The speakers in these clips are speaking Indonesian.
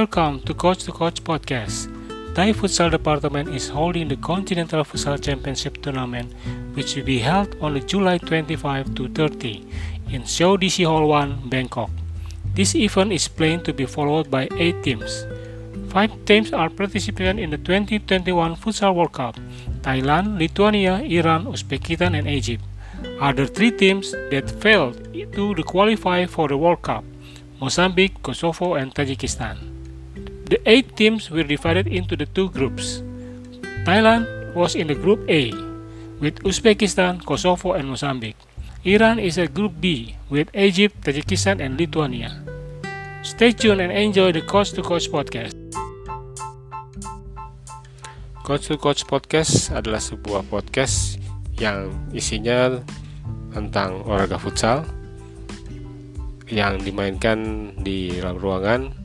Welcome to Coach to Coach podcast. Thai Futsal Department is holding the Continental Futsal Championship tournament, which will be held on July 25 to 30 in Show DC Hall 1, Bangkok. This event is planned to be followed by eight teams. Five teams are participating in the 2021 Futsal World Cup Thailand, Lithuania, Iran, Uzbekistan, and Egypt. Other three teams that failed to qualify for the World Cup Mozambique, Kosovo, and Tajikistan. The eight teams were divided into the two groups. Thailand was in the Group A with Uzbekistan, Kosovo, and Mozambique. Iran is at Group B with Egypt, Tajikistan, and Lithuania. Stay tuned and enjoy the Coach to Coach podcast. Coach to Coach Podcast adalah sebuah podcast yang isinya tentang olahraga futsal yang dimainkan di dalam ruangan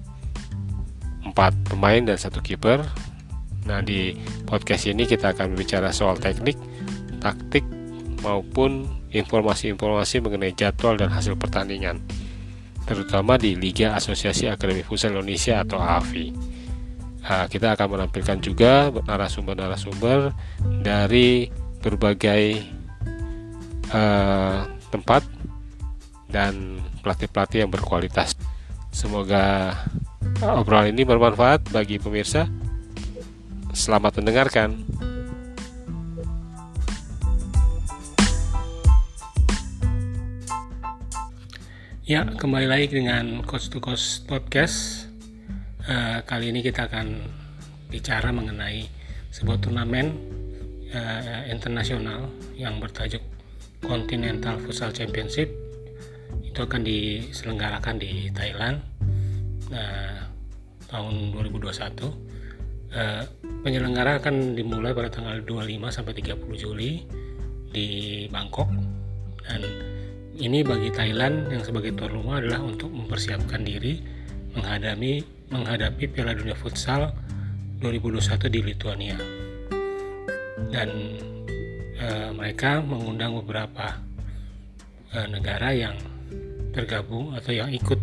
empat pemain dan satu kiper. Nah di podcast ini kita akan berbicara soal teknik, taktik maupun informasi-informasi mengenai jadwal dan hasil pertandingan, terutama di Liga Asosiasi Akademi Futsal Indonesia atau AFI. Nah, kita akan menampilkan juga narasumber-narasumber dari berbagai uh, tempat dan pelatih-pelatih yang berkualitas. Semoga obrolan ini bermanfaat bagi pemirsa. Selamat mendengarkan. Ya, kembali lagi dengan Coach to Coach Podcast uh, kali ini kita akan bicara mengenai sebuah turnamen uh, internasional yang bertajuk Continental Futsal Championship itu akan diselenggarakan di Thailand uh, tahun 2021 uh, penyelenggara akan dimulai pada tanggal 25 sampai 30 Juli di Bangkok dan ini bagi Thailand yang sebagai tuan rumah adalah untuk mempersiapkan diri menghadapi menghadapi Piala Dunia Futsal 2021 di Lithuania. Dan e, mereka mengundang beberapa e, negara yang tergabung atau yang ikut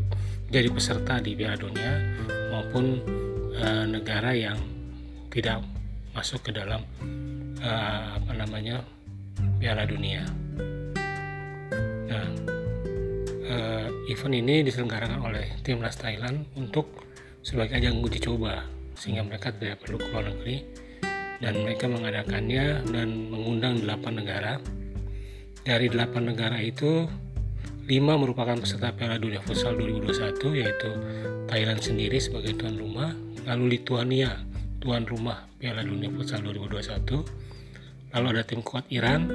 jadi peserta di Piala Dunia maupun e, negara yang tidak masuk ke dalam e, apa namanya Piala Dunia. Nah, event ini diselenggarakan oleh timnas Thailand untuk sebagai ajang uji coba sehingga mereka tidak perlu ke luar negeri dan mereka mengadakannya dan mengundang 8 negara dari 8 negara itu 5 merupakan peserta Piala Dunia Futsal 2021 yaitu Thailand sendiri sebagai tuan rumah lalu Lithuania tuan rumah Piala Dunia Futsal 2021 lalu ada tim kuat Iran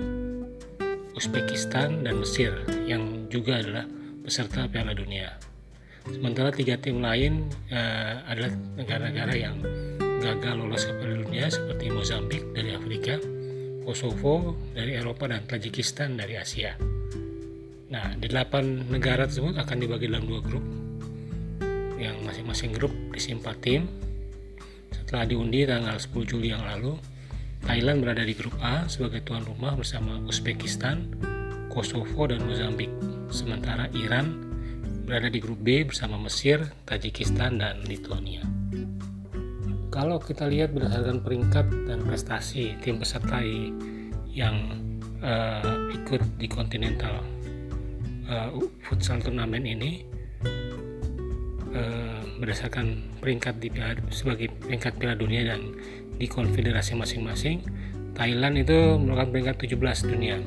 Uzbekistan dan Mesir yang juga adalah peserta Piala Dunia Sementara tiga tim lain uh, adalah negara-negara yang gagal lolos ke Piala Dunia seperti Mozambik dari Afrika, Kosovo dari Eropa dan Tajikistan dari Asia. Nah, delapan negara tersebut akan dibagi dalam dua grup, yang masing-masing grup diisi empat tim. Setelah diundi tanggal 10 Juli yang lalu, Thailand berada di grup A sebagai tuan rumah bersama Uzbekistan, Kosovo, dan Mozambik. Sementara Iran berada di grup B bersama Mesir, Tajikistan, dan Lithuania. Kalau kita lihat berdasarkan peringkat dan prestasi tim peserta yang uh, ikut di Continental uh, Futsal Turnamen ini, uh, berdasarkan peringkat di sebagai peringkat Piala Dunia dan di konfederasi masing-masing, Thailand itu merupakan peringkat 17 dunia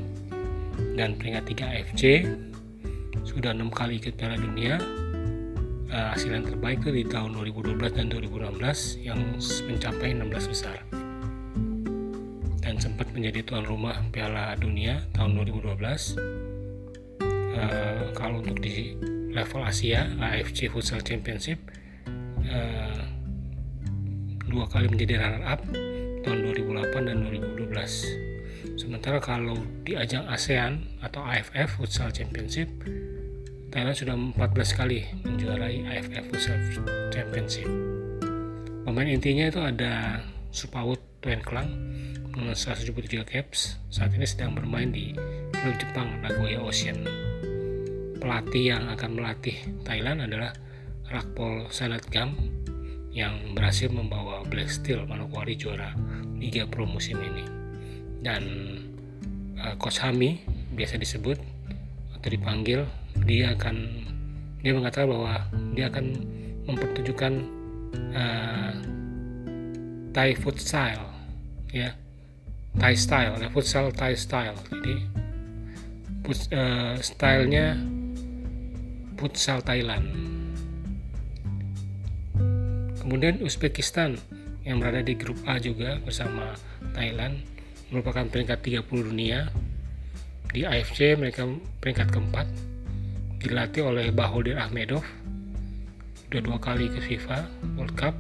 dan peringkat 3 AFC sudah enam kali ikut Piala Dunia. Uh, hasil yang terbaik itu di tahun 2012 dan 2016 yang mencapai 16 besar dan sempat menjadi tuan rumah Piala Dunia tahun 2012 uh, kalau untuk di level Asia AFC Futsal Championship uh, dua kali menjadi runner up tahun 2008 dan 2012 Sementara kalau di ajang ASEAN atau AFF Futsal Championship, Thailand sudah 14 kali menjuarai AFF Futsal Championship. Pemain intinya itu ada Supaut Tuen Klang dengan 173 caps. Saat ini sedang bermain di klub Jepang Nagoya Ocean. Pelatih yang akan melatih Thailand adalah Rakpol Sanatgam yang berhasil membawa Black Steel Manokwari juara Liga Pro musim ini. Dan uh, Coach Hami biasa disebut atau dipanggil dia akan dia mengatakan bahwa dia akan mempertunjukkan uh, Thai food style ya Thai style ya futsal Thai style jadi uh, stylenya futsal Thailand. Kemudian Uzbekistan yang berada di grup A juga bersama Thailand merupakan peringkat 30 dunia. Di AFC mereka peringkat keempat dilatih oleh Bahodir Ahmedov udah dua kali ke FIFA World Cup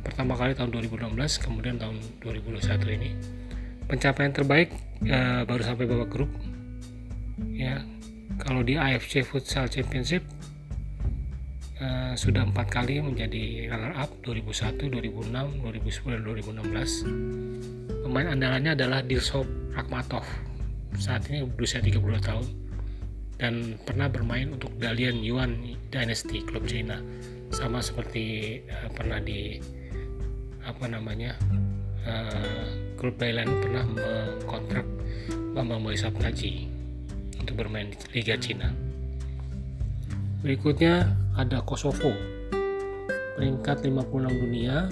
pertama kali tahun 2016 kemudian tahun 2021 ini. Pencapaian terbaik uh, baru sampai babak grup ya kalau di AFC Futsal Championship uh, sudah empat kali menjadi runner up 2001, 2006, 2010, 2016 pemain andalannya adalah Dilsop Rakhmatov. Saat ini berusia 32 tahun dan pernah bermain untuk Dalian Yuan Dynasty klub China sama seperti uh, pernah di apa namanya uh, klub Thailand pernah mengkontrak Bambang Boy Saptaji bermain di Liga Cina. Berikutnya ada Kosovo, peringkat 56 dunia.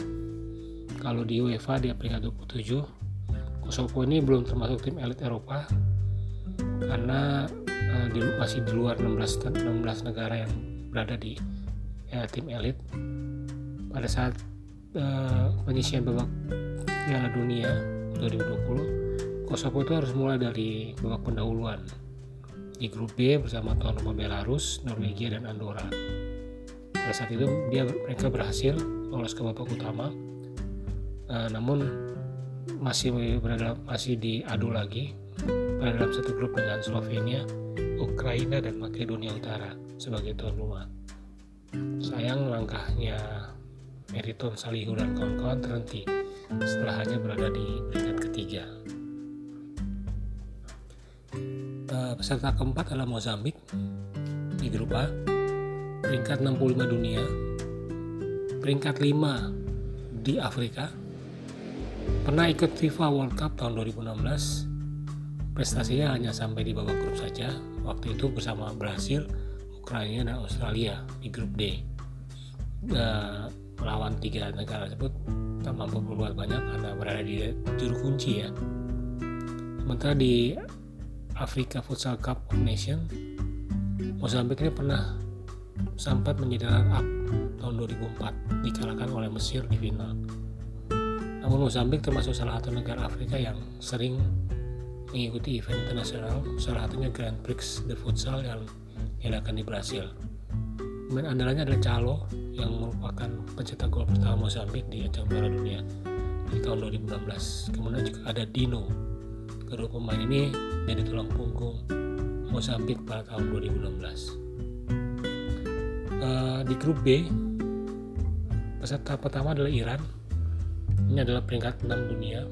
Kalau di UEFA dia peringkat 27. Kosovo ini belum termasuk tim elit Eropa karena uh, di, masih di luar 16 16 negara yang berada di ya, tim elit. Pada saat uh, penyisian babak Piala Dunia 2020, Kosovo itu harus mulai dari babak pendahuluan di grup B bersama tuan rumah Belarus, Norwegia, dan Andorra. Pada saat itu dia mereka berhasil lolos ke babak utama, uh, namun masih berada masih diadu lagi pada dalam satu grup dengan Slovenia, Ukraina, dan Makedonia Utara sebagai tuan rumah. Sayang langkahnya Meriton Salihu dan kawan-kawan terhenti setelah hanya berada di peringkat ketiga. Peserta keempat adalah Mozambik di grup A, peringkat 65 dunia, peringkat 5 di Afrika, pernah ikut FIFA World Cup tahun 2016, prestasinya hanya sampai di babak grup saja, waktu itu bersama Brasil, Ukraina, dan Australia di grup D. Uh, melawan tiga negara tersebut tak mampu berbuat banyak karena berada di juru kunci ya. Sementara di Afrika Futsal Cup of Nation, Mozambik ini pernah sempat menjadi runner up tahun 2004 dikalahkan oleh Mesir di final. Namun Mozambik termasuk salah satu negara Afrika yang sering mengikuti event internasional, salah satunya Grand Prix de Futsal yang diadakan di Brasil. Pemain andalannya adalah Calo yang merupakan pencetak gol pertama Mozambik di ajang Piala Dunia di tahun 2016. Kemudian juga ada Dino. Kedua pemain ini jadi tulang punggung Mozambik pada tahun 2016. Uh, eh, di grup B, peserta pertama adalah Iran. Ini adalah peringkat 6 dunia.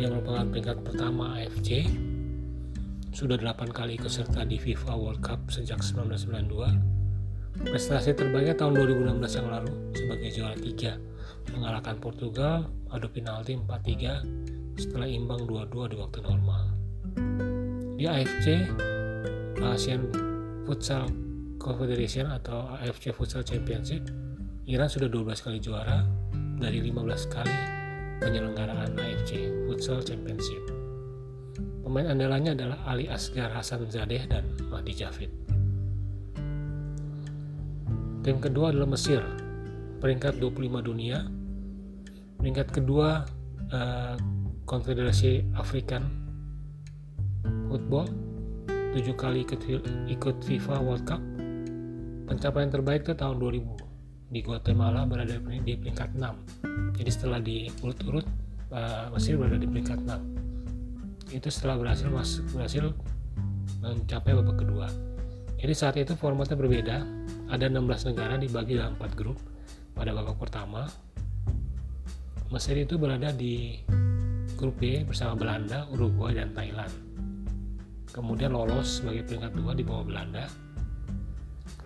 Dia merupakan peringkat pertama AFC. Sudah 8 kali ikut serta di FIFA World Cup sejak 1992 Prestasi terbaiknya tahun 2016 yang lalu sebagai juara tiga mengalahkan Portugal adu penalti 4-3 setelah imbang 2-2 di waktu normal. Di AFC, Asian Futsal Confederation atau AFC Futsal Championship, Iran sudah 12 kali juara dari 15 kali penyelenggaraan AFC Futsal Championship. Pemain andalannya adalah Ali Asgar Hasan Zadeh dan Mahdi Javid. Tim kedua adalah Mesir, peringkat 25 dunia. Peringkat kedua uh, Konfederasi Afrikan Football, tujuh kali ikut, ikut FIFA World Cup. Pencapaian terbaik itu tahun 2000 di Guatemala berada di peringkat 6. Jadi setelah di urut-urut uh, Mesir berada di peringkat 6. Itu setelah berhasil masuk berhasil mencapai babak kedua. Jadi saat itu formatnya berbeda, ada 16 negara dibagi dalam 4 grup. Pada babak pertama, Mesir itu berada di grup B bersama Belanda, Uruguay, dan Thailand. Kemudian lolos sebagai peringkat dua di bawah Belanda.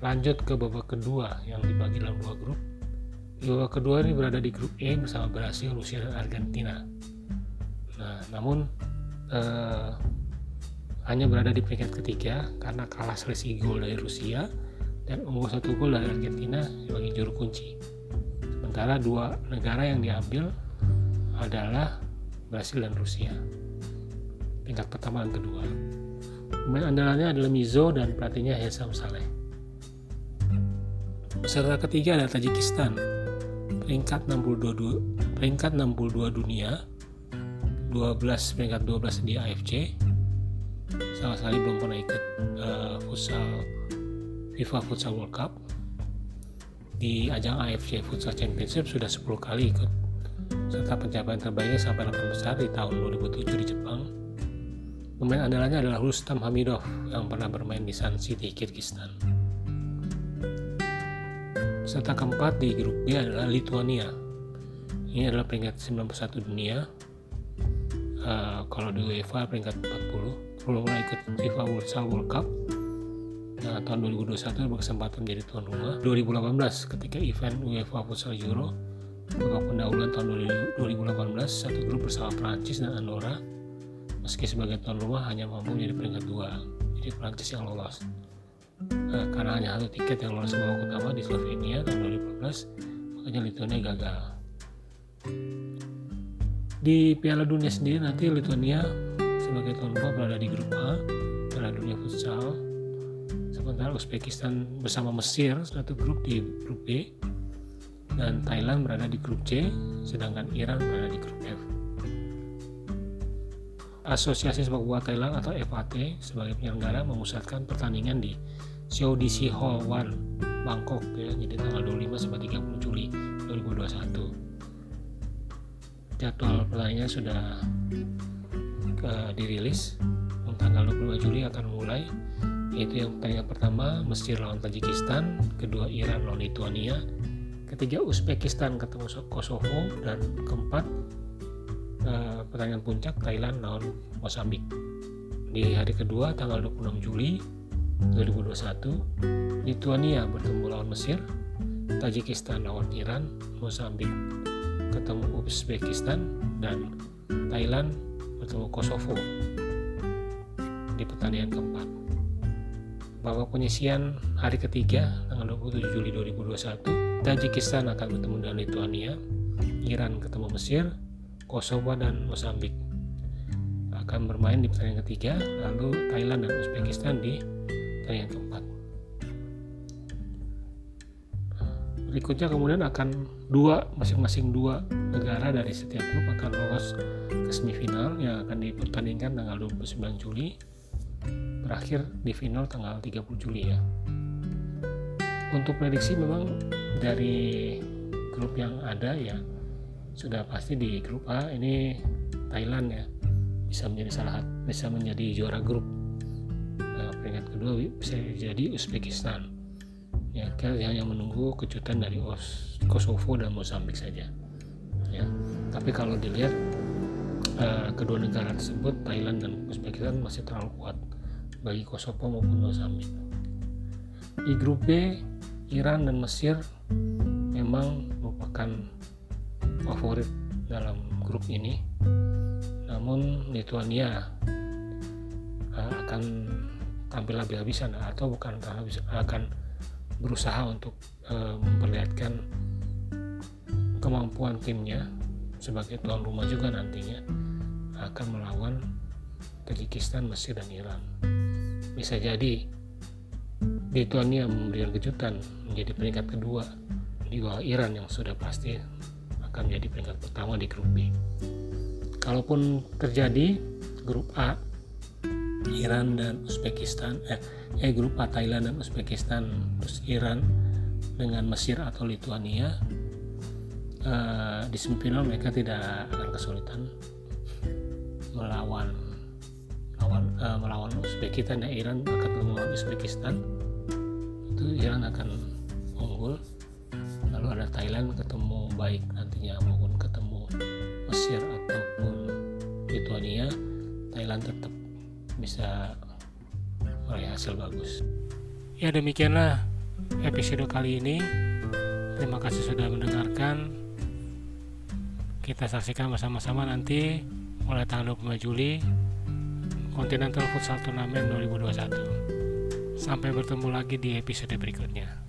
Lanjut ke babak kedua yang dibagi dalam dua grup. Di babak kedua ini berada di grup E bersama Brasil, Rusia, dan Argentina. Nah, namun eh, hanya berada di peringkat ketiga karena kalah selisih gol dari Rusia dan unggul satu gol dari Argentina sebagai juru kunci. Sementara dua negara yang diambil adalah Brasil dan Rusia. Tingkat pertama dan kedua. Pemain andalannya adalah Mizo dan pelatihnya Hesam Saleh. Peserta ketiga adalah Tajikistan. Peringkat 62 peringkat 62 dunia. 12 peringkat 12 di AFC. Sama sekali belum pernah ikut uh, futsal FIFA Futsal World Cup. Di ajang AFC Futsal Championship sudah 10 kali ikut serta pencapaian terbaiknya sampai 8 besar di tahun 2007 di Jepang. Pemain andalannya adalah Rustam Hamidov yang pernah bermain di Sun City, Kyrgyzstan. Serta keempat di grup B adalah Lithuania. Ini adalah peringkat 91 dunia. Uh, kalau di UEFA peringkat 40, belum pernah ikut FIFA World World Cup. Nah, tahun 2021 berkesempatan menjadi tuan rumah. 2018 ketika event UEFA Futsal Euro babak pendahuluan tahun 2018 satu grup bersama Prancis dan Andorra. Meski sebagai tuan rumah hanya mampu menjadi peringkat dua. Jadi Prancis yang lolos. Nah, karena hanya satu tiket yang lolos babak utama di Slovenia tahun 2015 makanya Lithuania gagal. Di Piala Dunia sendiri nanti Lithuania sebagai tuan rumah berada di grup A Piala Dunia Futsal. Sementara Uzbekistan bersama Mesir satu grup di grup B dan Thailand berada di grup C, sedangkan Iran berada di grup F. Asosiasi Sepak Bola Thailand atau FAT sebagai penyelenggara memusatkan pertandingan di Seodisi Hall 1 Bangkok ya, jadi tanggal 25 sampai 30 Juli 2021. Jadwal pertandingannya sudah ke, dirilis. Tanggal 25 Juli akan mulai yaitu yang pertandingan pertama Mesir lawan Tajikistan, kedua Iran lawan Lithuania, ketiga Uzbekistan ketemu Kosovo dan keempat uh, pertandingan puncak Thailand lawan Mozambik di hari kedua tanggal 26 Juli 2021 Lithuania bertemu lawan Mesir Tajikistan lawan Iran Mozambik ketemu Uzbekistan dan Thailand bertemu Kosovo di pertandingan keempat. Babak penyisian hari ketiga tanggal 27 Juli 2021 Tajikistan akan bertemu dengan Lithuania, Iran ketemu Mesir, Kosovo dan Mozambik akan bermain di pertandingan ketiga, lalu Thailand dan Uzbekistan di pertandingan keempat. Berikutnya kemudian akan dua masing-masing dua negara dari setiap grup akan lolos ke semifinal yang akan dipertandingkan tanggal 29 Juli berakhir di final tanggal 30 Juli ya. Untuk prediksi memang dari grup yang ada ya sudah pasti di grup A ini Thailand ya bisa menjadi salah bisa menjadi juara grup. Nah, peringkat kedua bisa jadi Uzbekistan. Ya kita hanya menunggu kejutan dari Os Kosovo dan Mozambik saja. Ya tapi kalau dilihat uh, kedua negara tersebut Thailand dan Uzbekistan masih terlalu kuat bagi Kosovo maupun Mozambik. Di grup B Iran dan Mesir memang merupakan favorit dalam grup ini namun Lithuania uh, akan tampil habis-habisan atau bukan akan berusaha untuk uh, memperlihatkan kemampuan timnya sebagai tuan rumah juga nantinya akan melawan Tajikistan, Mesir dan Iran. Bisa jadi Lithuania memberikan kejutan menjadi peringkat kedua di bawah Iran yang sudah pasti akan menjadi peringkat pertama di grup B. Kalaupun terjadi grup A Iran dan Uzbekistan eh, eh grup A Thailand dan Uzbekistan terus Iran dengan Mesir atau Lithuania eh, di semifinal mereka tidak akan kesulitan melawan melawan, eh, melawan Uzbekistan dan Iran akan melawan Uzbekistan itu Iran akan unggul lalu ada Thailand ketemu baik nantinya maupun ketemu Mesir ataupun Lithuania Thailand tetap bisa meraih hasil bagus ya demikianlah episode kali ini Terima kasih sudah mendengarkan. Kita saksikan bersama-sama nanti mulai tanggal 25 Juli Continental Futsal Turnamen 2021. Sampai bertemu lagi di episode berikutnya.